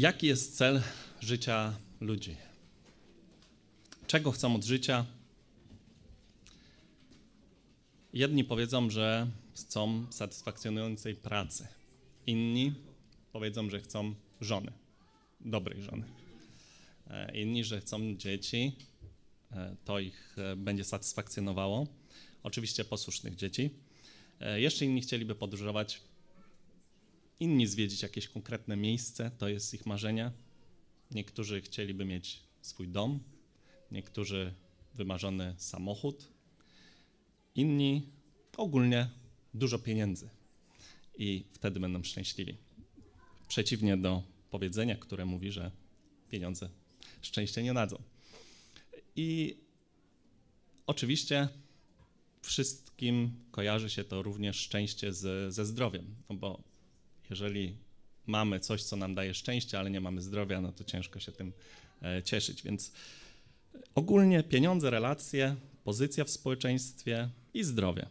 Jaki jest cel życia ludzi? Czego chcą od życia? Jedni powiedzą, że chcą satysfakcjonującej pracy. Inni powiedzą, że chcą żony, dobrej żony. E, inni, że chcą dzieci, e, to ich e, będzie satysfakcjonowało. Oczywiście posłusznych dzieci. Jeszcze inni chcieliby podróżować inni zwiedzić jakieś konkretne miejsce, to jest ich marzenie. Niektórzy chcieliby mieć swój dom, niektórzy wymarzony samochód, inni ogólnie dużo pieniędzy i wtedy będą szczęśliwi. Przeciwnie do powiedzenia, które mówi, że pieniądze szczęście nie dadzą. I oczywiście wszystkim kojarzy się to również szczęście z, ze zdrowiem, no bo jeżeli mamy coś, co nam daje szczęście, ale nie mamy zdrowia, no to ciężko się tym e, cieszyć. Więc ogólnie pieniądze, relacje, pozycja w społeczeństwie i zdrowie.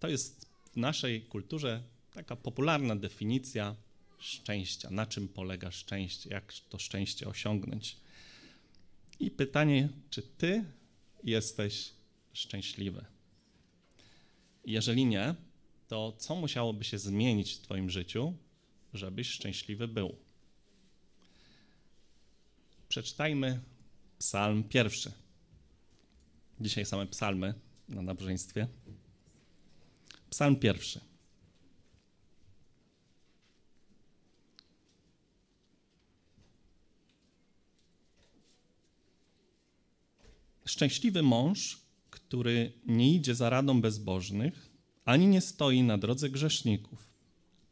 To jest w naszej kulturze taka popularna definicja szczęścia. Na czym polega szczęście? Jak to szczęście osiągnąć? I pytanie, czy ty jesteś szczęśliwy? Jeżeli nie, to co musiałoby się zmienić w Twoim życiu, żebyś szczęśliwy był? Przeczytajmy Psalm pierwszy. Dzisiaj same psalmy na nabożeństwie. Psalm pierwszy. Szczęśliwy mąż, który nie idzie za radą bezbożnych, ani nie stoi na drodze grzeszników,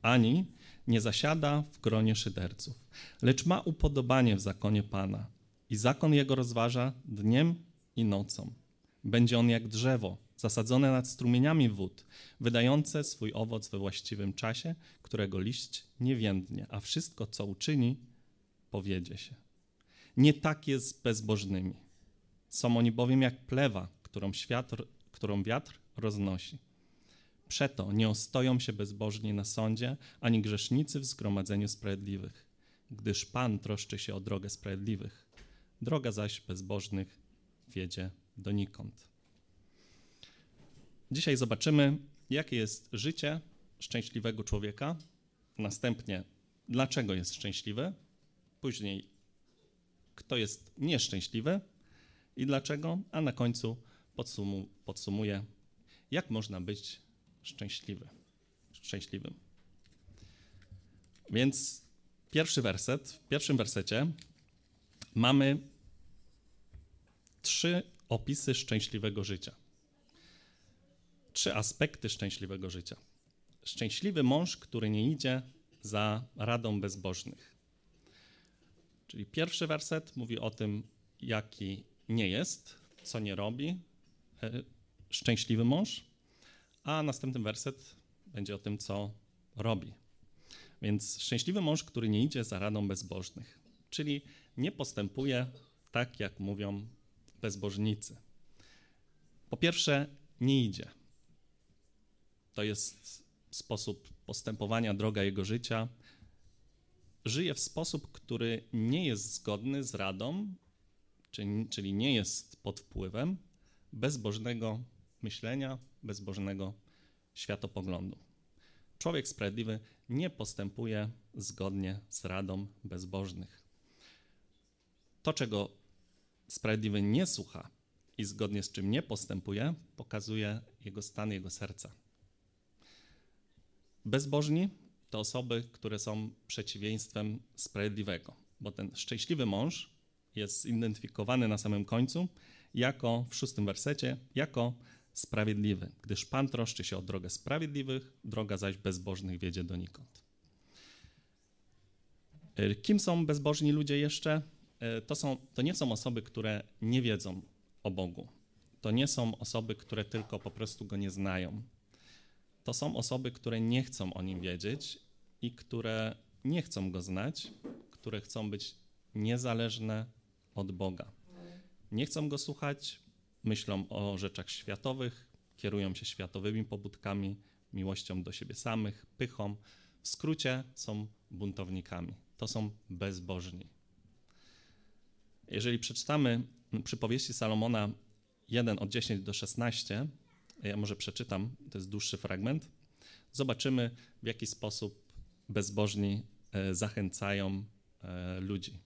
ani nie zasiada w gronie szyderców, lecz ma upodobanie w zakonie Pana i zakon jego rozważa dniem i nocą. Będzie on jak drzewo, zasadzone nad strumieniami wód, wydające swój owoc we właściwym czasie, którego liść nie więdnie, a wszystko, co uczyni, powiedzie się. Nie tak jest z bezbożnymi. Są oni bowiem jak plewa, którą, świat, którą wiatr roznosi. Przeto nie ostoją się bezbożni na sądzie, ani grzesznicy w zgromadzeniu sprawiedliwych, gdyż Pan troszczy się o drogę sprawiedliwych, droga zaś bezbożnych wiedzie donikąd. Dzisiaj zobaczymy, jakie jest życie szczęśliwego człowieka, następnie dlaczego jest szczęśliwy, później kto jest nieszczęśliwy i dlaczego, a na końcu podsumu, podsumuję, jak można być szczęśliwy, szczęśliwym. Więc pierwszy werset, w pierwszym wersecie mamy trzy opisy szczęśliwego życia. Trzy aspekty szczęśliwego życia. Szczęśliwy mąż, który nie idzie za radą bezbożnych. Czyli pierwszy werset mówi o tym, jaki nie jest, co nie robi e, szczęśliwy mąż a następny werset będzie o tym, co robi. Więc szczęśliwy mąż, który nie idzie za radą bezbożnych, czyli nie postępuje tak, jak mówią bezbożnicy. Po pierwsze, nie idzie. To jest sposób postępowania, droga jego życia. Żyje w sposób, który nie jest zgodny z radą, czyli nie jest pod wpływem bezbożnego myślenia, bezbożnego światopoglądu. Człowiek sprawiedliwy nie postępuje zgodnie z radą bezbożnych. To, czego sprawiedliwy nie słucha i zgodnie z czym nie postępuje, pokazuje jego stan, jego serca. Bezbożni to osoby, które są przeciwieństwem sprawiedliwego, bo ten szczęśliwy mąż jest zidentyfikowany na samym końcu jako w szóstym wersecie, jako sprawiedliwy, gdyż Pan troszczy się o drogę sprawiedliwych, droga zaś bezbożnych wiedzie donikąd. E, kim są bezbożni ludzie jeszcze? E, to, są, to nie są osoby, które nie wiedzą o Bogu. To nie są osoby, które tylko po prostu Go nie znają. To są osoby, które nie chcą o Nim wiedzieć i które nie chcą Go znać, które chcą być niezależne od Boga. Nie chcą Go słuchać, myślą o rzeczach światowych, kierują się światowymi pobudkami, miłością do siebie samych, pychą. W skrócie są buntownikami. To są bezbożni. Jeżeli przeczytamy przypowieści Salomona 1 od 10 do 16, ja może przeczytam, to jest dłuższy fragment, zobaczymy w jaki sposób bezbożni e, zachęcają e, ludzi.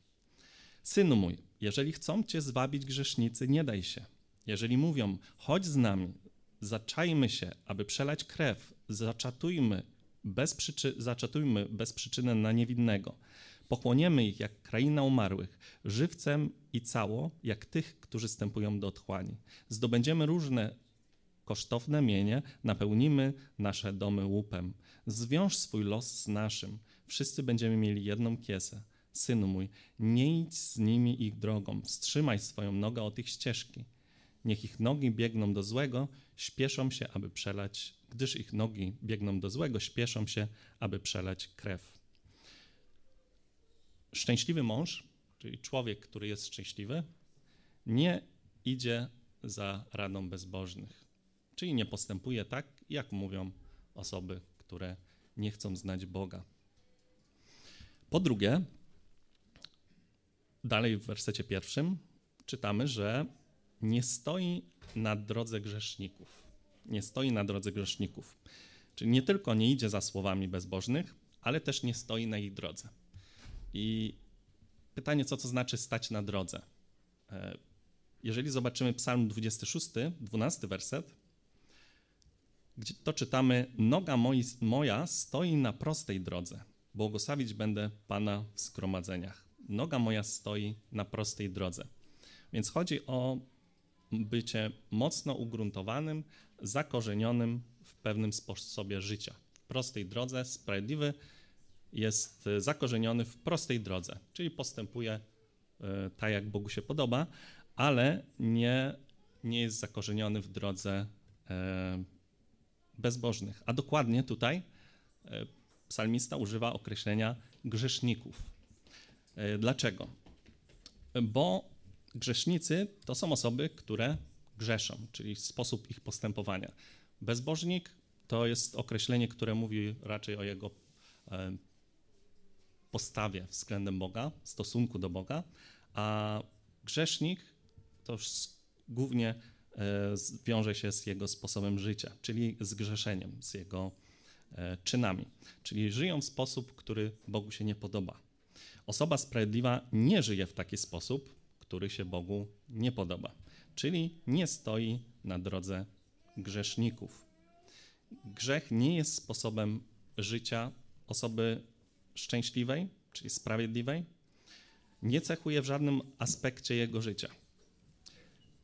Synu mój, jeżeli chcą cię zwabić grzesznicy, nie daj się. Jeżeli mówią, chodź z nami, zaczajmy się, aby przelać krew, zaczatujmy bez, przyczy zaczatujmy bez przyczyny na niewinnego. Pochłoniemy ich jak kraina umarłych, żywcem i cało, jak tych, którzy stępują do otchłani. Zdobędziemy różne kosztowne mienie, napełnimy nasze domy łupem. Zwiąż swój los z naszym. Wszyscy będziemy mieli jedną kiesę. Synu mój, nie idź z nimi ich drogą, wstrzymaj swoją nogę od ich ścieżki. Niech ich nogi biegną do złego, śpieszą się, aby przelać, gdyż ich nogi biegną do złego, śpieszą się, aby przelać krew. Szczęśliwy mąż, czyli człowiek, który jest szczęśliwy, nie idzie za radą bezbożnych, czyli nie postępuje tak, jak mówią osoby, które nie chcą znać Boga. Po drugie, dalej w wersecie pierwszym czytamy, że nie stoi na drodze grzeszników. Nie stoi na drodze grzeszników. Czyli nie tylko nie idzie za słowami bezbożnych, ale też nie stoi na ich drodze. I pytanie, co to znaczy stać na drodze? E, jeżeli zobaczymy Psalm 26, 12 werset, gdzie to czytamy: Noga moja stoi na prostej drodze. Błogosławić będę Pana w zgromadzeniach. Noga moja stoi na prostej drodze. Więc chodzi o bycie mocno ugruntowanym, zakorzenionym w pewnym sposobie życia. W prostej drodze, sprawiedliwy jest zakorzeniony w prostej drodze, czyli postępuje e, tak, jak Bogu się podoba, ale nie, nie jest zakorzeniony w drodze e, bezbożnych. A dokładnie tutaj e, psalmista używa określenia grzeszników. Dlaczego? Bo Grzesznicy to są osoby, które grzeszą, czyli sposób ich postępowania. Bezbożnik to jest określenie, które mówi raczej o jego e, postawie względem Boga, stosunku do Boga, a grzesznik to już głównie e, wiąże się z jego sposobem życia, czyli z grzeszeniem, z jego e, czynami. Czyli żyją w sposób, który Bogu się nie podoba. Osoba sprawiedliwa nie żyje w taki sposób, który się Bogu nie podoba, czyli nie stoi na drodze grzeszników. Grzech nie jest sposobem życia osoby szczęśliwej, czyli sprawiedliwej, nie cechuje w żadnym aspekcie jego życia.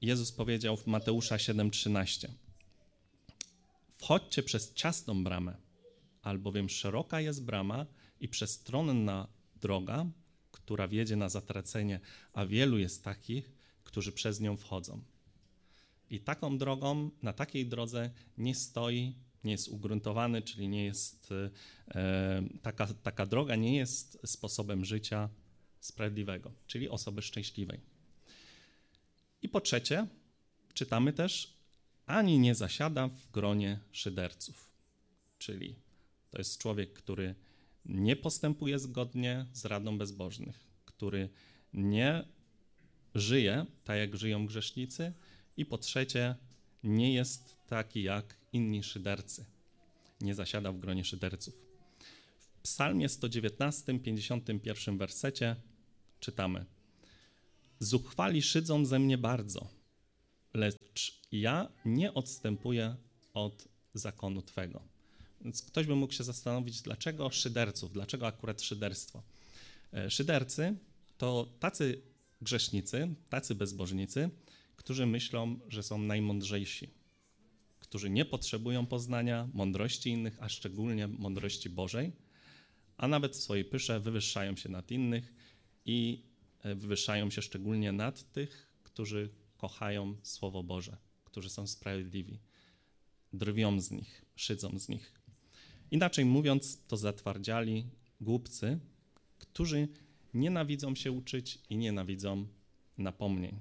Jezus powiedział w Mateusza 7:13: Wchodźcie przez ciasną bramę, albowiem szeroka jest brama i przestronna droga, która wiedzie na zatracenie, a wielu jest takich, którzy przez nią wchodzą. I taką drogą, na takiej drodze nie stoi, nie jest ugruntowany, czyli nie jest, e, taka, taka droga nie jest sposobem życia sprawiedliwego, czyli osoby szczęśliwej. I po trzecie, czytamy też, ani nie zasiada w gronie szyderców, czyli to jest człowiek, który nie postępuje zgodnie z radą bezbożnych, który nie żyje tak, jak żyją grzesznicy, i po trzecie, nie jest taki jak inni szydercy. Nie zasiada w gronie szyderców. W Psalmie 119, 51 wersecie czytamy: Zuchwali szydzą ze mnie bardzo, lecz ja nie odstępuję od zakonu Twego. Więc ktoś by mógł się zastanowić, dlaczego szyderców, dlaczego akurat szyderstwo. E, szydercy to tacy grzesznicy, tacy bezbożnicy, którzy myślą, że są najmądrzejsi, którzy nie potrzebują poznania mądrości innych, a szczególnie mądrości Bożej, a nawet w swojej pysze wywyższają się nad innych i e, wywyższają się szczególnie nad tych, którzy kochają Słowo Boże, którzy są sprawiedliwi. Drwią z nich, szydzą z nich. Inaczej mówiąc, to zatwardziali głupcy, którzy nienawidzą się uczyć i nienawidzą napomnień.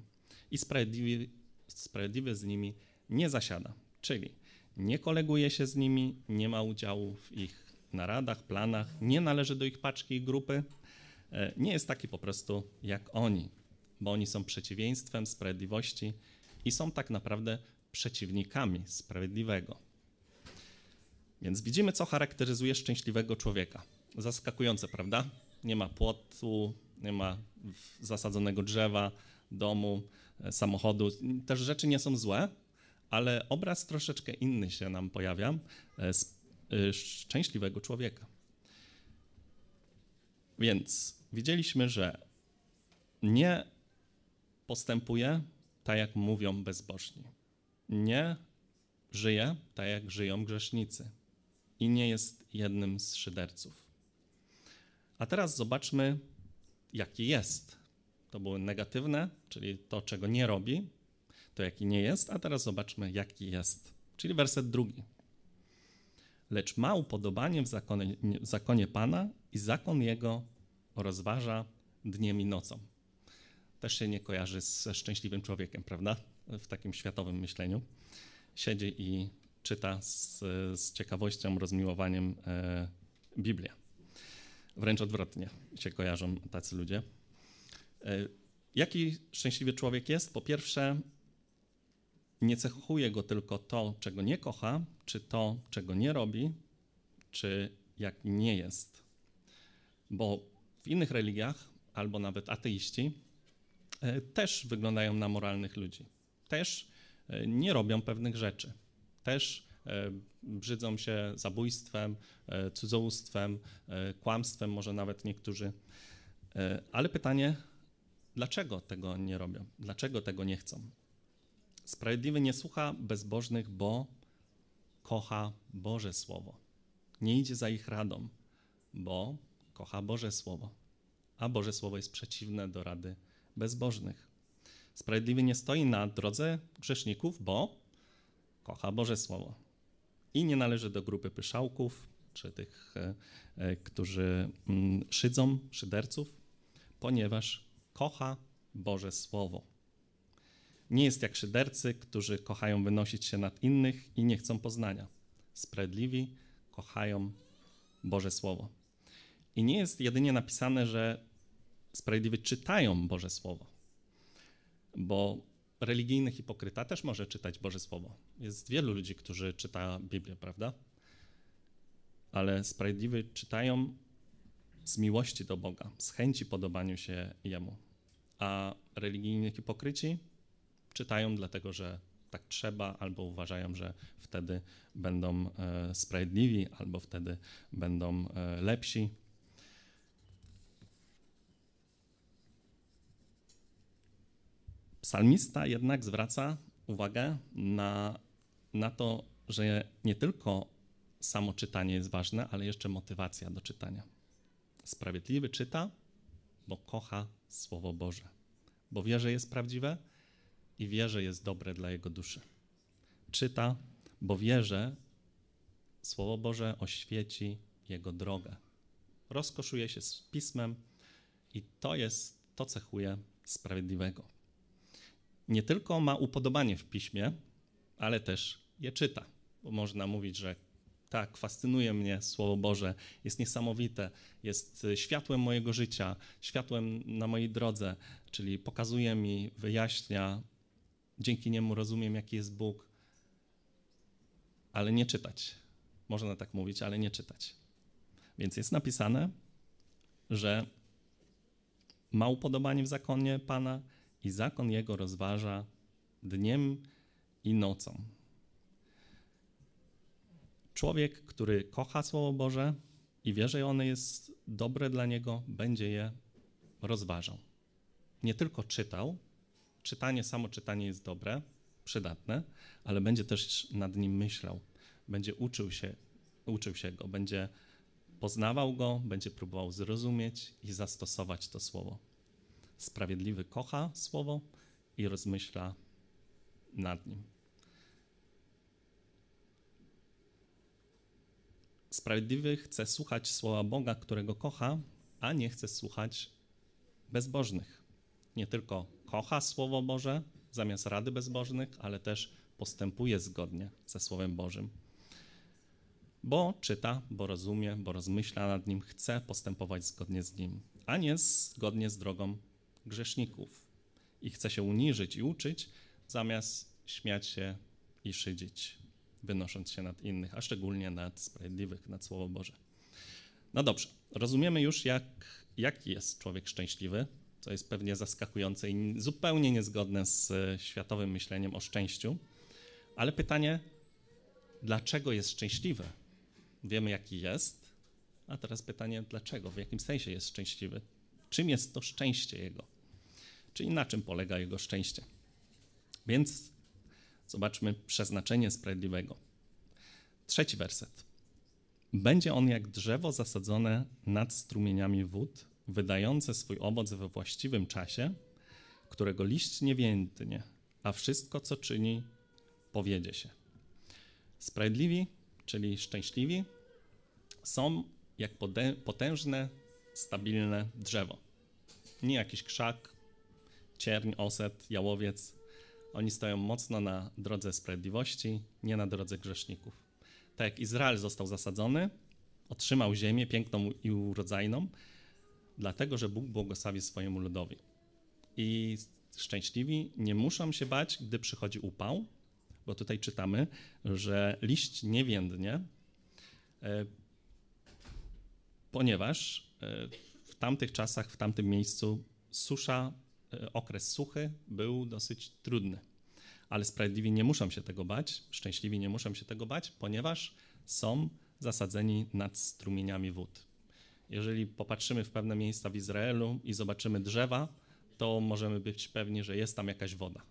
I sprawiedliwy, sprawiedliwy z nimi nie zasiada, czyli nie koleguje się z nimi, nie ma udziału w ich naradach, planach, nie należy do ich paczki i grupy, e, nie jest taki po prostu jak oni, bo oni są przeciwieństwem sprawiedliwości i są tak naprawdę przeciwnikami sprawiedliwego. Więc widzimy, co charakteryzuje szczęśliwego człowieka. Zaskakujące, prawda? Nie ma płotu, nie ma zasadzonego drzewa, domu, e, samochodu. Te rzeczy nie są złe, ale obraz troszeczkę inny się nam pojawia e, e, szczęśliwego człowieka. Więc widzieliśmy, że nie postępuje tak, jak mówią bezbożni. Nie żyje tak, jak żyją grzesznicy. I nie jest jednym z szyderców. A teraz zobaczmy, jaki jest. To było negatywne, czyli to, czego nie robi, to jaki nie jest, a teraz zobaczmy, jaki jest. Czyli werset drugi. Lecz ma upodobanie w zakonie, w zakonie Pana i zakon Jego rozważa dniem i nocą. Też się nie kojarzy ze szczęśliwym człowiekiem, prawda? W takim światowym myśleniu. Siedzi i czyta z, z ciekawością, rozmiłowaniem e, Biblię. Wręcz odwrotnie się kojarzą tacy ludzie. E, jaki szczęśliwy człowiek jest? Po pierwsze, nie cechuje go tylko to, czego nie kocha, czy to, czego nie robi, czy jak nie jest. Bo w innych religiach, albo nawet ateiści, e, też wyglądają na moralnych ludzi. Też e, nie robią pewnych rzeczy. Też brzydzą się zabójstwem, cudzołóstwem, kłamstwem, może nawet niektórzy. Ale pytanie, dlaczego tego nie robią? Dlaczego tego nie chcą? Sprawiedliwy nie słucha bezbożnych, bo kocha Boże Słowo. Nie idzie za ich radą, bo kocha Boże Słowo. A Boże Słowo jest przeciwne do rady bezbożnych. Sprawiedliwy nie stoi na drodze grzeszników, bo kocha Boże Słowo. I nie należy do grupy pyszałków, czy tych, e, e, którzy mm, szydzą, szyderców, ponieważ kocha Boże Słowo. Nie jest jak szydercy, którzy kochają wynosić się nad innych i nie chcą poznania. Sprawiedliwi kochają Boże Słowo. I nie jest jedynie napisane, że sprawiedliwi czytają Boże Słowo, bo religijny hipokryta też może czytać Boże Słowo. Jest wielu ludzi, którzy czytają Biblię, prawda? Ale sprawiedliwi czytają z miłości do Boga, z chęci podobaniu się Jemu. A religijni hipokryci czytają dlatego, że tak trzeba, albo uważają, że wtedy będą e, sprawiedliwi, albo wtedy będą e, lepsi. Psalmista jednak zwraca uwagę na, na to, że nie tylko samo czytanie jest ważne, ale jeszcze motywacja do czytania. Sprawiedliwy czyta, bo kocha Słowo Boże, bo wie, że jest prawdziwe i wie, że jest dobre dla jego duszy. Czyta, bo wie, że Słowo Boże oświeci jego drogę. Rozkoszuje się z pismem i to jest, to cechuje sprawiedliwego. Nie tylko ma upodobanie w piśmie, ale też je czyta. Bo można mówić, że tak, fascynuje mnie Słowo Boże, jest niesamowite, jest światłem mojego życia, światłem na mojej drodze, czyli pokazuje mi, wyjaśnia, dzięki niemu rozumiem, jaki jest Bóg, ale nie czytać. Można tak mówić, ale nie czytać. Więc jest napisane, że ma upodobanie w zakonie Pana i zakon jego rozważa dniem i nocą. Człowiek, który kocha Słowo Boże i wie, że ono jest dobre dla niego, będzie je rozważał. Nie tylko czytał, czytanie, samo czytanie jest dobre, przydatne, ale będzie też nad nim myślał, będzie uczył się, uczył się go, będzie poznawał go, będzie próbował zrozumieć i zastosować to słowo. Sprawiedliwy kocha słowo i rozmyśla nad nim. Sprawiedliwy chce słuchać słowa Boga, którego kocha, a nie chce słuchać bezbożnych. Nie tylko kocha Słowo Boże zamiast rady bezbożnych, ale też postępuje zgodnie ze Słowem Bożym. bo czyta, bo rozumie, bo rozmyśla nad nim, chce postępować zgodnie z nim, a nie zgodnie z drogą grzeszników. I chce się uniżyć i uczyć, zamiast śmiać się i szydzić, wynosząc się nad innych, a szczególnie nad sprawiedliwych, nad Słowo Boże. No dobrze, rozumiemy już, jak, jaki jest człowiek szczęśliwy, co jest pewnie zaskakujące i zupełnie niezgodne z światowym myśleniem o szczęściu. Ale pytanie, dlaczego jest szczęśliwy? Wiemy, jaki jest, a teraz pytanie, dlaczego, w jakim sensie jest szczęśliwy? Czym jest to szczęście jego? Czyli na czym polega jego szczęście? Więc zobaczmy przeznaczenie sprawiedliwego. Trzeci werset. Będzie on jak drzewo zasadzone nad strumieniami wód, wydające swój owoc we właściwym czasie, którego liść nie więdnie, a wszystko, co czyni, powiedzie się. Sprawiedliwi, czyli szczęśliwi, są jak potężne, stabilne drzewo. Nie jakiś krzak, cierń, oset, jałowiec. Oni stoją mocno na drodze sprawiedliwości, nie na drodze grzeszników. Tak jak Izrael został zasadzony, otrzymał ziemię piękną i urodzajną, dlatego że Bóg błogosławi swojemu ludowi. I szczęśliwi nie muszą się bać, gdy przychodzi upał, bo tutaj czytamy, że liść nie więdnie, e, ponieważ e, w tamtych czasach, w tamtym miejscu susza, okres suchy był dosyć trudny. Ale sprawiedliwi nie muszą się tego bać, szczęśliwi nie muszą się tego bać, ponieważ są zasadzeni nad strumieniami wód. Jeżeli popatrzymy w pewne miejsca w Izraelu i zobaczymy drzewa, to możemy być pewni, że jest tam jakaś woda.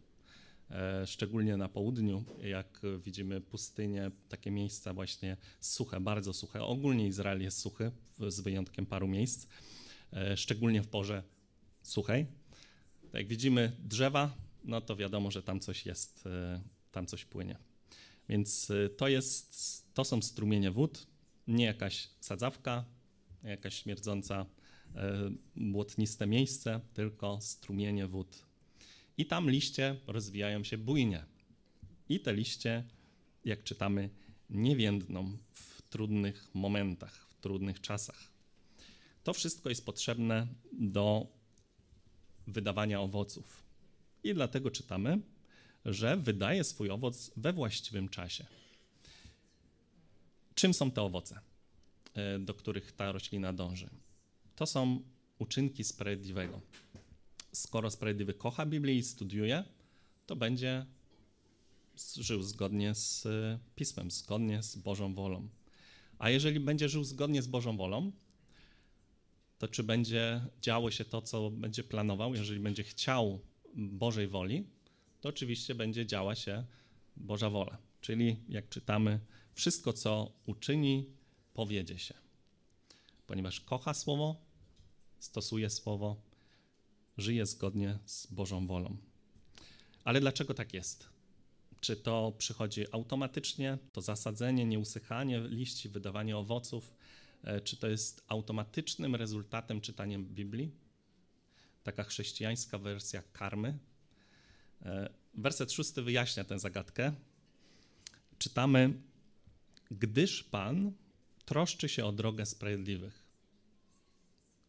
E, szczególnie na południu, jak widzimy pustynię, takie miejsca właśnie suche, bardzo suche. Ogólnie Izrael jest suchy, z wyjątkiem paru miejsc, e, szczególnie w porze suchej. Jak widzimy drzewa, no to wiadomo, że tam coś jest, e, tam coś płynie. Więc to, jest, to są strumienie wód, nie jakaś sadzawka, jakaś śmierdząca błotniste miejsce, tylko strumienie wód i tam liście rozwijają się bujnie. I te liście, jak czytamy, nie więdną w trudnych momentach, w trudnych czasach. To wszystko jest potrzebne do wydawania owoców. I dlatego czytamy, że wydaje swój owoc we właściwym czasie. Czym są te owoce, e, do których ta roślina dąży? To są uczynki sprawiedliwego skoro sprawiedliwy kocha Biblię i studiuje, to będzie żył zgodnie z e, Pismem, zgodnie z Bożą wolą. A jeżeli będzie żył zgodnie z Bożą wolą, to czy będzie działo się to, co będzie planował, jeżeli będzie chciał Bożej woli, to oczywiście będzie działa się Boża wola. Czyli, jak czytamy, wszystko, co uczyni, powiedzie się. Ponieważ kocha Słowo, stosuje Słowo, żyje zgodnie z Bożą wolą. Ale dlaczego tak jest? Czy to przychodzi automatycznie, to zasadzenie, nieusychanie liści, wydawanie owoców, czy to jest automatycznym rezultatem czytania Biblii? Taka chrześcijańska wersja karmy. E, werset szósty wyjaśnia tę zagadkę. Czytamy, gdyż Pan troszczy się o drogę sprawiedliwych.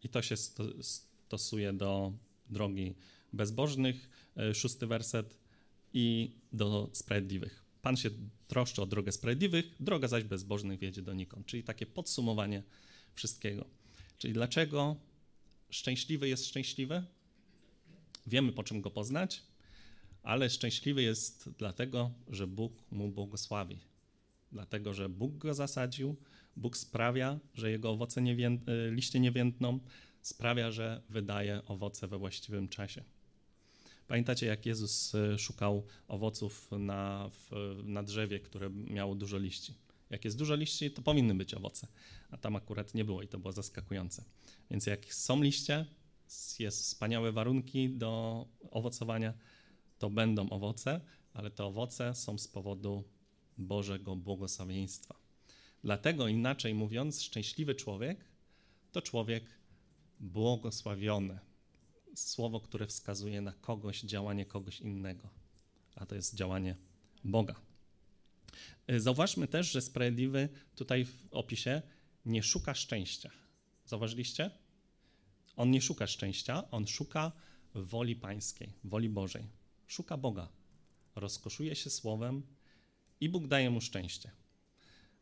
I to się stosuje do drogi bezbożnych, e, szósty werset, i do sprawiedliwych. Pan się troszczy o drogę sprawiedliwych, droga zaś bezbożnych wiedzie donikąd. Czyli takie podsumowanie wszystkiego. Czyli dlaczego szczęśliwy jest szczęśliwy? Wiemy, po czym go poznać, ale szczęśliwy jest dlatego, że Bóg mu błogosławi. Dlatego, że Bóg go zasadził, Bóg sprawia, że jego owoce e, liście nie więdną, sprawia, że wydaje owoce we właściwym czasie. Pamiętacie, jak Jezus e, szukał owoców na, na drzewie, które miało dużo liści? Jak jest dużo liści, to powinny być owoce, a tam akurat nie było i to było zaskakujące. Więc jak są liście, jest wspaniałe warunki do owocowania, to będą owoce, ale te owoce są z powodu Bożego błogosławieństwa. Dlatego inaczej mówiąc, szczęśliwy człowiek to człowiek błogosławione. Słowo, które wskazuje na kogoś, działanie kogoś innego, a to jest działanie Boga. Zauważmy też, że sprawiedliwy tutaj w opisie nie szuka szczęścia. Zauważyliście? On nie szuka szczęścia, on szuka woli pańskiej, woli Bożej. Szuka Boga. Rozkoszuje się słowem i Bóg daje mu szczęście.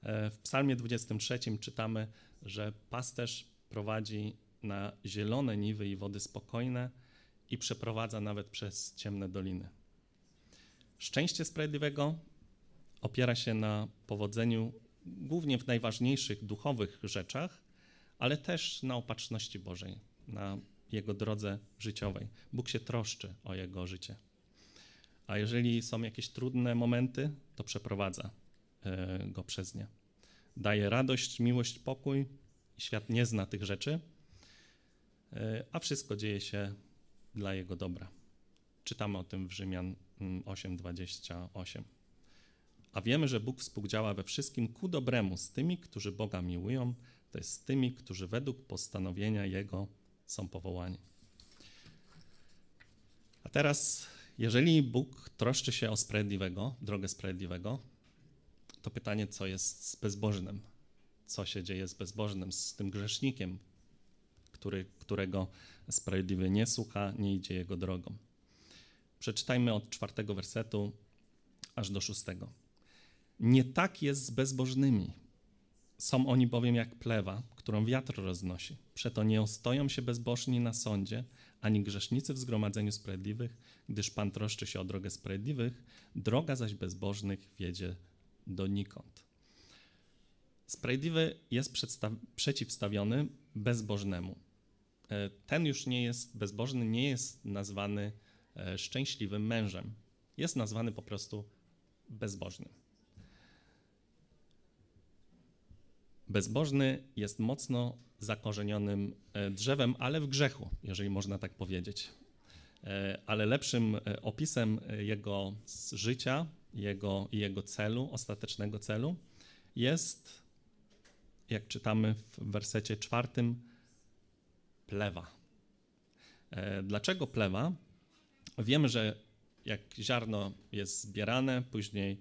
E, w Psalmie 23 czytamy, że pasterz prowadzi na zielone niwy i wody spokojne i przeprowadza nawet przez ciemne doliny. Szczęście sprawiedliwego opiera się na powodzeniu głównie w najważniejszych duchowych rzeczach, ale też na opatrzności Bożej, na jego drodze życiowej. Bóg się troszczy o jego życie. A jeżeli są jakieś trudne momenty, to przeprowadza e, go przez nie. Daje radość, miłość, pokój. Świat nie zna tych rzeczy, a wszystko dzieje się dla jego dobra. Czytamy o tym w Rzymian 8:28. Mm, a wiemy, że Bóg współdziała we wszystkim ku dobremu z tymi, którzy Boga miłują, to jest z tymi, którzy według postanowienia Jego są powołani. A teraz, jeżeli Bóg troszczy się o sprawiedliwego, drogę sprawiedliwego, to pytanie, co jest z bezbożnym? Co się dzieje z bezbożnym, z tym grzesznikiem, który, którego sprawiedliwy nie słucha, nie idzie jego drogą? Przeczytajmy od czwartego wersetu aż do szóstego. Nie tak jest z bezbożnymi. Są oni bowiem jak plewa, którą wiatr roznosi. Przeto nie ostoją się bezbożni na sądzie, ani grzesznicy w zgromadzeniu sprawiedliwych, gdyż Pan troszczy się o drogę sprawiedliwych, droga zaś bezbożnych wiedzie donikąd. Sprawiedliwy jest przeciwstawiony bezbożnemu. E, ten już nie jest bezbożny, nie jest nazwany e, szczęśliwym mężem. Jest nazwany po prostu bezbożnym. Bezbożny jest mocno zakorzenionym e, drzewem, ale w grzechu, jeżeli można tak powiedzieć. Ale lepszym opisem jego życia jego, jego celu, ostatecznego celu, jest, jak czytamy w wersecie czwartym, plewa. Dlaczego plewa? Wiemy, że jak ziarno jest zbierane, później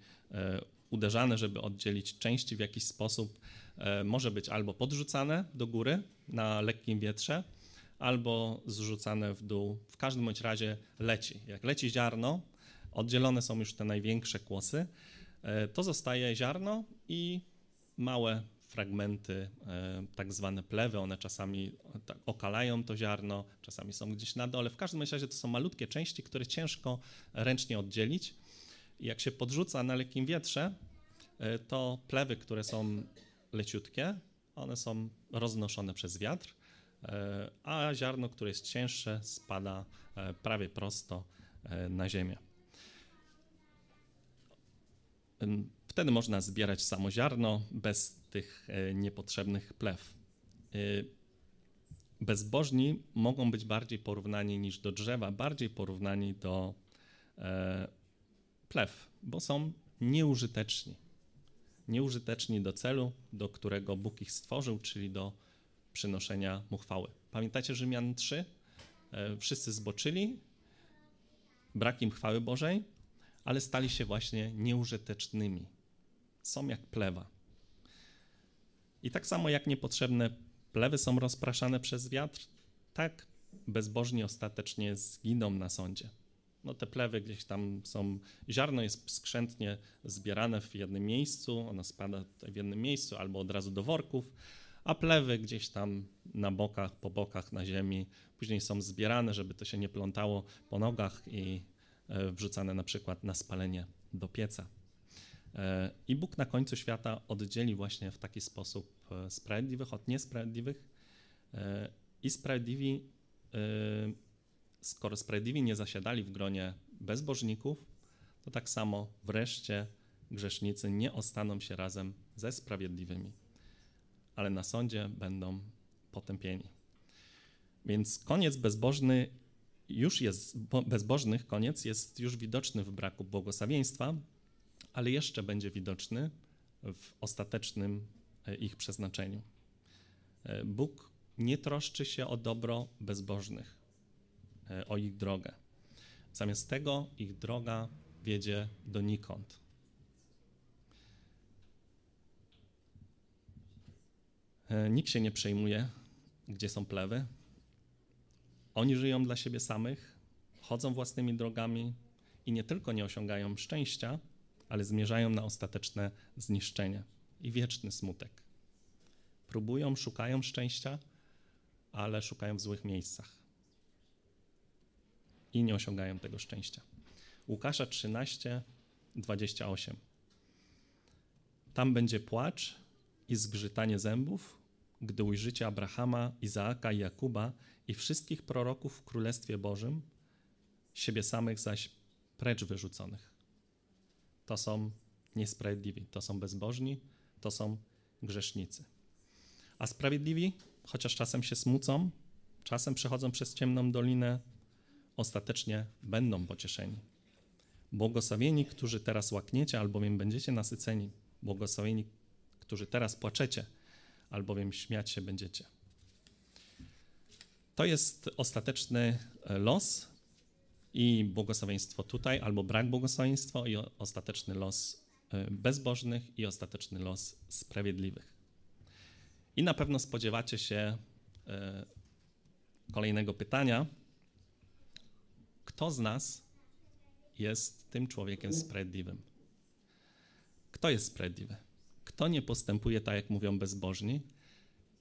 uderzane, żeby oddzielić części w jakiś sposób, E, może być albo podrzucane do góry na lekkim wietrze, albo zrzucane w dół. W każdym bądź razie leci. Jak leci ziarno, oddzielone są już te największe kłosy, e, to zostaje ziarno i małe fragmenty, e, tak zwane plewy, one czasami tak okalają to ziarno, czasami są gdzieś na dole. W każdym razie to są malutkie części, które ciężko ręcznie oddzielić. Jak się podrzuca na lekkim wietrze, to plewy, które są leciutkie, one są roznoszone przez wiatr, e, a ziarno, które jest cięższe, spada e, prawie prosto e, na ziemię. Wtedy można zbierać samo ziarno bez tych niepotrzebnych plew. Bezbożni mogą być bardziej porównani niż do drzewa, bardziej porównani do plew, bo są nieużyteczni nieużyteczni do celu, do którego Bóg ich stworzył, czyli do przynoszenia mu chwały. Pamiętacie Rzymian 3? E, wszyscy zboczyli, brak im chwały Bożej, ale stali się właśnie nieużytecznymi. Są jak plewa. I tak samo jak niepotrzebne plewy są rozpraszane przez wiatr, tak bezbożni ostatecznie zginą na sądzie no te plewy gdzieś tam są, ziarno jest skrzętnie zbierane w jednym miejscu, ono spada w jednym miejscu albo od razu do worków, a plewy gdzieś tam na bokach, po bokach na ziemi, później są zbierane, żeby to się nie plątało po nogach i e, wrzucane na przykład na spalenie do pieca. E, I Bóg na końcu świata oddzieli właśnie w taki sposób e, sprawiedliwych od niesprawiedliwych i sprawiedliwi skoro sprawiedliwi nie zasiadali w gronie bezbożników, to tak samo wreszcie grzesznicy nie ostaną się razem ze sprawiedliwymi, ale na sądzie będą potępieni. Więc koniec bezbożny już jest, bezbożnych koniec jest już widoczny w braku błogosławieństwa, ale jeszcze będzie widoczny w ostatecznym e, ich przeznaczeniu. E, Bóg nie troszczy się o dobro bezbożnych, e, o ich drogę. Zamiast tego ich droga wiedzie donikąd. Nikt się nie przejmuje, gdzie są plewy. Oni żyją dla siebie samych, chodzą własnymi drogami i nie tylko nie osiągają szczęścia, ale zmierzają na ostateczne zniszczenie i wieczny smutek. Próbują, szukają szczęścia, ale szukają w złych miejscach i nie osiągają tego szczęścia. Łukasza 13, 28. Tam będzie płacz i zgrzytanie zębów, gdy ujrzycie Abrahama, Izaaka i Jakuba i wszystkich proroków w Królestwie Bożym, siebie samych zaś precz wyrzuconych. To są niesprawiedliwi, to są bezbożni, to są grzesznicy. A sprawiedliwi, chociaż czasem się smucą, czasem przechodzą przez ciemną dolinę, ostatecznie będą pocieszeni. Błogosławieni, którzy teraz łakniecie, albowiem będziecie nasyceni. Błogosławieni, którzy teraz płaczecie, albowiem śmiać się będziecie. To jest ostateczny los i błogosławieństwo tutaj, albo brak błogosławieństwa i ostateczny los e, bezbożnych i ostateczny los sprawiedliwych. I na pewno spodziewacie się e, kolejnego pytania. Kto z nas jest tym człowiekiem sprawiedliwym? Kto jest sprawiedliwy? Kto nie postępuje tak, jak mówią bezbożni?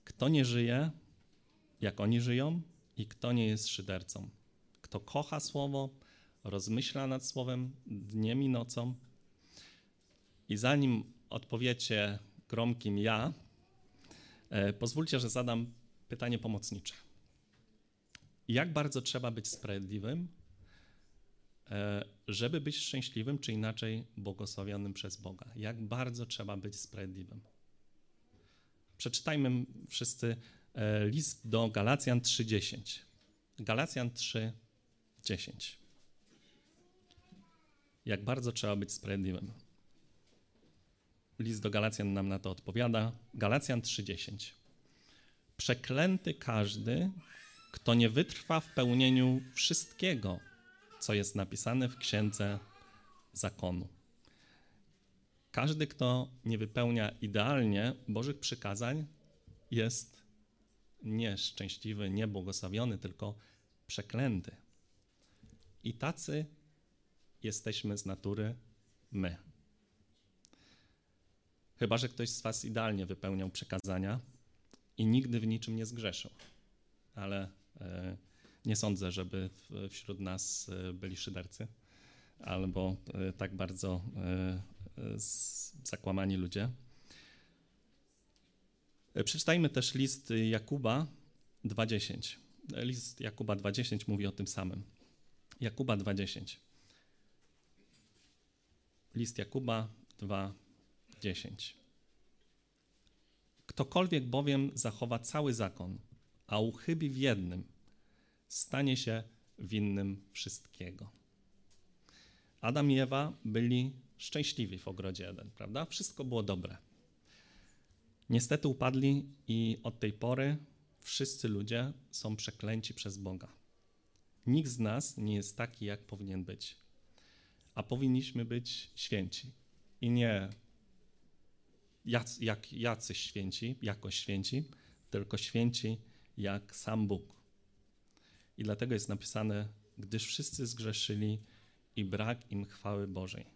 Kto nie żyje, jak oni żyją? I kto nie jest szydercą? Kto kocha słowo, rozmyśla nad słowem dniem i nocą? I zanim odpowiecie gromkim ja, e, pozwólcie, że zadam pytanie pomocnicze. Jak bardzo trzeba być sprawiedliwym, E, żeby być szczęśliwym, czy inaczej błogosławionym przez Boga. Jak bardzo trzeba być sprawiedliwym. Przeczytajmy wszyscy e, list do Galacjan 3:10. Galacjan 3:10. Jak bardzo trzeba być sprawiedliwym. List do Galacjan nam na to odpowiada. Galacjan 3:10. Przeklęty każdy, kto nie wytrwa w pełnieniu wszystkiego, co jest napisane w księdze zakonu. Każdy, kto nie wypełnia idealnie Bożych przykazań, jest nieszczęśliwy, niebłogosławiony, tylko przeklęty. I tacy jesteśmy z natury my. Chyba, że ktoś z Was idealnie wypełniał przekazania i nigdy w niczym nie zgrzeszył. Ale. Yy, nie sądzę, żeby wśród nas e, byli szydercy albo e, tak bardzo e, zakłamani ludzie. Przeczytajmy też list Jakuba 2.10. List Jakuba 2.10 mówi o tym samym. Jakuba 2.10. List Jakuba 2.10. Ktokolwiek bowiem zachowa cały zakon, a uchybi w jednym, stanie się winnym wszystkiego. Adam i Ewa byli szczęśliwi w ogrodzie Eden, prawda? Wszystko było dobre. Niestety upadli i od tej pory wszyscy ludzie są przeklęci przez Boga. Nikt z nas nie jest taki, jak powinien być. A powinniśmy być święci. I nie jak, jacyś święci, jakoś święci, tylko święci jak sam Bóg. I dlatego jest napisane, gdyż wszyscy zgrzeszyli i brak im chwały Bożej.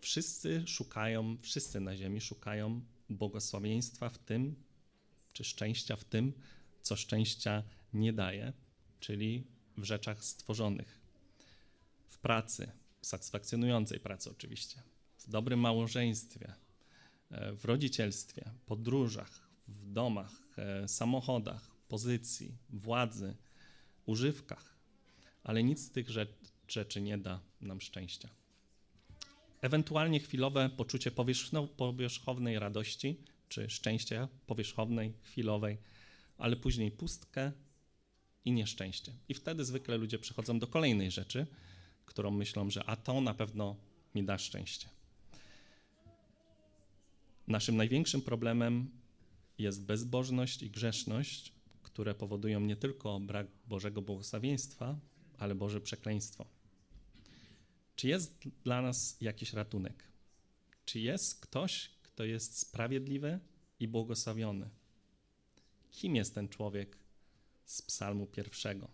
Wszyscy szukają, wszyscy na ziemi szukają błogosławieństwa w tym, czy szczęścia w tym, co szczęścia nie daje, czyli w rzeczach stworzonych. W pracy, w satysfakcjonującej pracy oczywiście, w dobrym małżeństwie, e, w rodzicielstwie, podróżach, w domach, e, samochodach, pozycji, władzy, używkach, ale nic z tych rzeczy nie da nam szczęścia. Ewentualnie chwilowe poczucie powierzchownej radości czy szczęścia powierzchownej, chwilowej, ale później pustkę i nieszczęście. I wtedy zwykle ludzie przechodzą do kolejnej rzeczy, którą myślą, że a to na pewno mi da szczęście. Naszym największym problemem jest bezbożność i grzeszność, które powodują nie tylko brak Bożego błogosławieństwa, ale Boże przekleństwo. Czy jest dla nas jakiś ratunek? Czy jest ktoś, kto jest sprawiedliwy i błogosławiony. Kim jest ten człowiek z Psalmu pierwszego?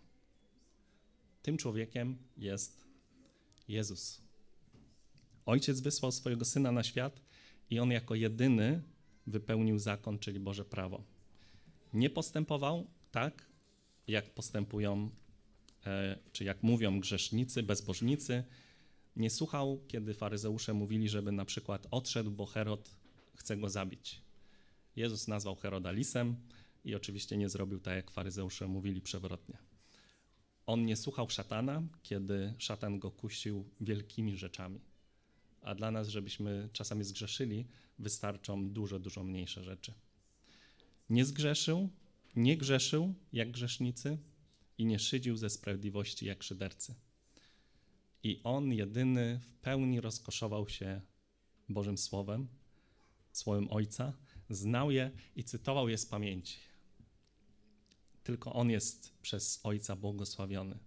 Tym człowiekiem jest Jezus. Ojciec wysłał swojego syna na świat i on jako jedyny wypełnił zakon, czyli Boże prawo. Nie postępował tak, jak postępują, e, czy jak mówią grzesznicy, bezbożnicy. Nie słuchał, kiedy faryzeusze mówili, żeby na przykład odszedł, bo Herod chce go zabić. Jezus nazwał Heroda lisem i oczywiście nie zrobił tak, jak faryzeusze mówili przewrotnie. On nie słuchał szatana, kiedy szatan go kusił wielkimi rzeczami. A dla nas, żebyśmy czasami zgrzeszyli, wystarczą dużo, dużo mniejsze rzeczy. Nie zgrzeszył, nie grzeszył jak grzesznicy i nie szydził ze sprawiedliwości jak szydercy. I on jedyny w pełni rozkoszował się Bożym Słowem, Słowem Ojca, znał je i cytował je z pamięci. Tylko on jest przez Ojca błogosławiony.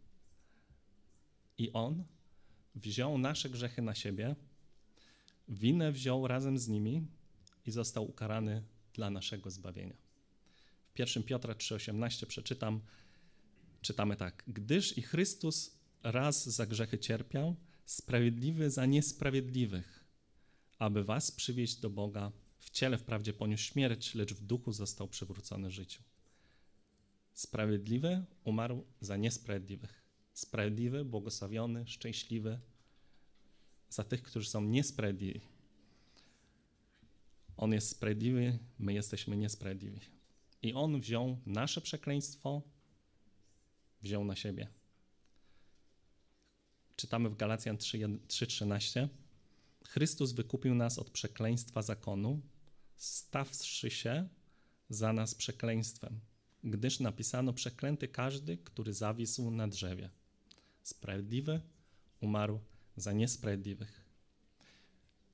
I on wziął nasze grzechy na siebie, winę wziął razem z nimi i został ukarany dla naszego zbawienia. W 1 Piotra 3,18 przeczytam, czytamy tak: Gdyż i Chrystus raz za grzechy cierpiał, sprawiedliwy za niesprawiedliwych, aby was przywieźć do Boga. W ciele wprawdzie poniósł śmierć, lecz w duchu został przywrócony życiu. Sprawiedliwy umarł za niesprawiedliwych. Sprawiedliwy, błogosławiony, szczęśliwy za tych, którzy są niesprawiedliwi. On jest sprawiedliwy, my jesteśmy niesprawiedliwi. I On wziął nasze przekleństwo, wziął na siebie. Czytamy w Galacjan 3:13. Chrystus wykupił nas od przekleństwa zakonu, stawszy się za nas przekleństwem, gdyż napisano przeklęty każdy, który zawisł na drzewie. Sprawiedliwy umarł za niesprawiedliwych.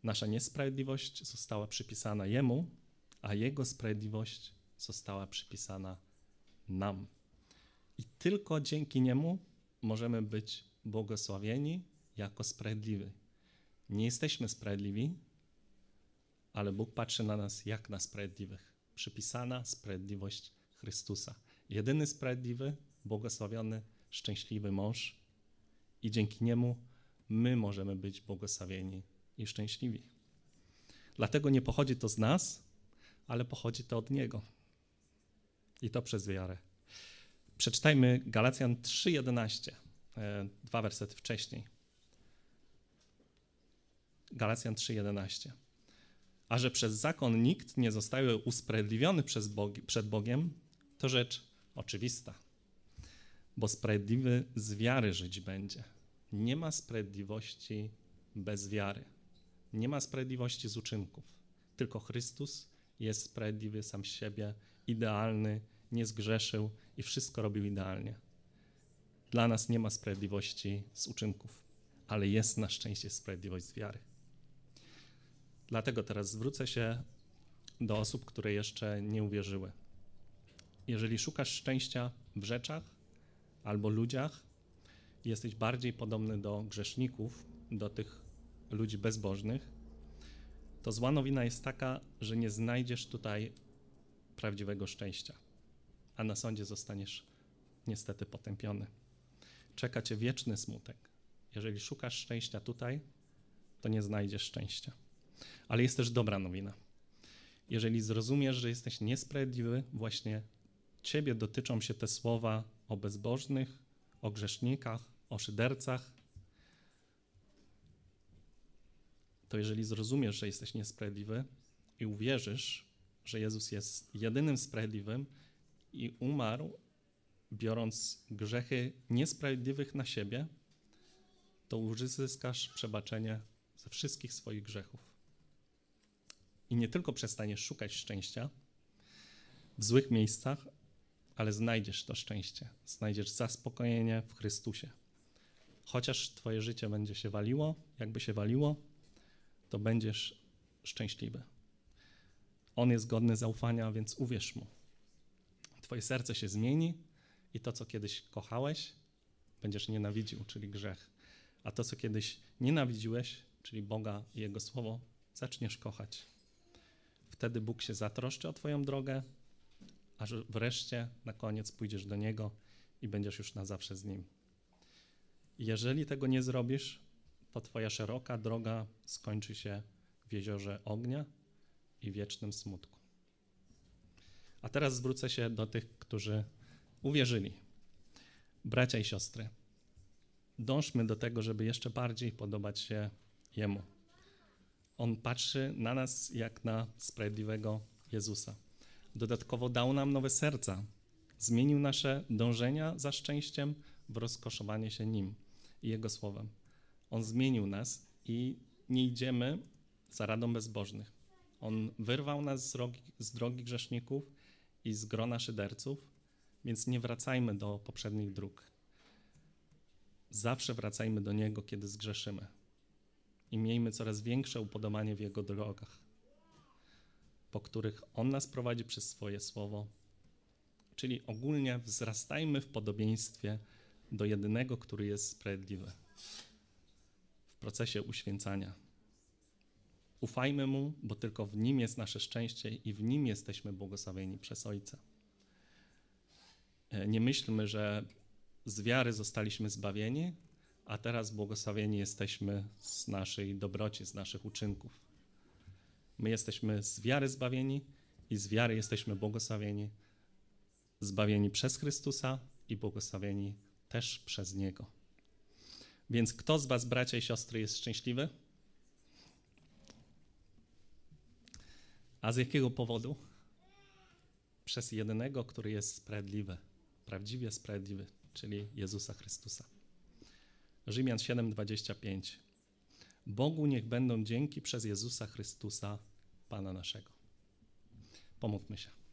Nasza niesprawiedliwość została przypisana Jemu, a Jego sprawiedliwość została przypisana nam. I tylko dzięki Niemu możemy być błogosławieni jako sprawiedliwi. Nie jesteśmy sprawiedliwi, ale Bóg patrzy na nas jak na sprawiedliwych. Przypisana sprawiedliwość Chrystusa. Jedyny sprawiedliwy, błogosławiony, szczęśliwy mąż i dzięki niemu my możemy być błogosławieni i szczęśliwi. Dlatego nie pochodzi to z nas, ale pochodzi to od Niego. I to przez wiarę. Przeczytajmy Galacjan 3:11, e, dwa wersety wcześniej. Galacjan 3:11. A że przez zakon nikt nie zostaje usprawiedliwiony przez Bogi, przed Bogiem, to rzecz oczywista, bo sprawiedliwy z wiary żyć będzie. Nie ma sprawiedliwości bez wiary. Nie ma sprawiedliwości z uczynków. Tylko Chrystus jest sprawiedliwy sam siebie, idealny, nie zgrzeszył i wszystko robił idealnie. Dla nas nie ma sprawiedliwości z uczynków, ale jest na szczęście sprawiedliwość z wiary. Dlatego teraz zwrócę się do osób, które jeszcze nie uwierzyły. Jeżeli szukasz szczęścia w rzeczach albo ludziach, jesteś bardziej podobny do grzeszników, do tych ludzi bezbożnych, to zła nowina jest taka, że nie znajdziesz tutaj prawdziwego szczęścia, a na sądzie zostaniesz niestety potępiony. Czeka cię wieczny smutek. Jeżeli szukasz szczęścia tutaj, to nie znajdziesz szczęścia. Ale jest też dobra nowina. Jeżeli zrozumiesz, że jesteś niesprawiedliwy, właśnie ciebie dotyczą się te słowa o bezbożnych, o grzesznikach, o szydercach, to jeżeli zrozumiesz, że jesteś niesprawiedliwy i uwierzysz, że Jezus jest jedynym sprawiedliwym i umarł, biorąc grzechy niesprawiedliwych na siebie, to uzyskasz przebaczenie ze wszystkich swoich grzechów. I nie tylko przestaniesz szukać szczęścia w złych miejscach, ale znajdziesz to szczęście, znajdziesz zaspokojenie w Chrystusie. Chociaż Twoje życie będzie się waliło, jakby się waliło, to będziesz szczęśliwy. On jest godny zaufania, więc uwierz mu. Twoje serce się zmieni i to, co kiedyś kochałeś, będziesz nienawidził, czyli grzech. A to, co kiedyś nienawidziłeś, czyli Boga i Jego Słowo, zaczniesz kochać. wtedy Bóg się zatroszczy o Twoją drogę, aż wreszcie na koniec pójdziesz do Niego i będziesz już na zawsze z Nim. Jeżeli tego nie zrobisz, to Twoja szeroka droga skończy się w jeziorze ognia i wiecznym smutku. A teraz zwrócę się do tych, którzy uwierzyli. Bracia i siostry, dążmy do tego, żeby jeszcze bardziej podobać się Jemu. On patrzy na nas jak na sprawiedliwego Jezusa. Dodatkowo dał nam nowe serca. Zmienił nasze dążenia za szczęściem w rozkoszowanie się Nim i Jego Słowem. On zmienił nas i nie idziemy za radą bezbożnych. On wyrwał nas z drogi, z drogi grzeszników i z grona szyderców, więc nie wracajmy do poprzednich dróg. Zawsze wracajmy do Niego, kiedy zgrzeszymy i miejmy coraz większe upodobanie w Jego drogach, po których On nas prowadzi przez swoje słowo. Czyli ogólnie wzrastajmy w podobieństwie do jedynego, który jest sprawiedliwy w procesie uświęcania. Ufajmy Mu, bo tylko w Nim jest nasze szczęście i w Nim jesteśmy błogosławieni przez Ojca. E, nie myślmy, że z wiary zostaliśmy zbawieni, a teraz błogosławieni jesteśmy z naszej dobroci, z naszych uczynków. My jesteśmy z wiary zbawieni i z wiary jesteśmy błogosławieni, zbawieni przez Chrystusa i błogosławieni też przez Niego. Więc kto z Was, bracia i siostry, jest szczęśliwy? A z jakiego powodu? Przez jedynego, który jest sprawiedliwy, prawdziwie sprawiedliwy, czyli Jezusa Chrystusa. Rzymian 7:25. Bogu niech będą dzięki przez Jezusa Chrystusa, Pana naszego. Pomódlmy się.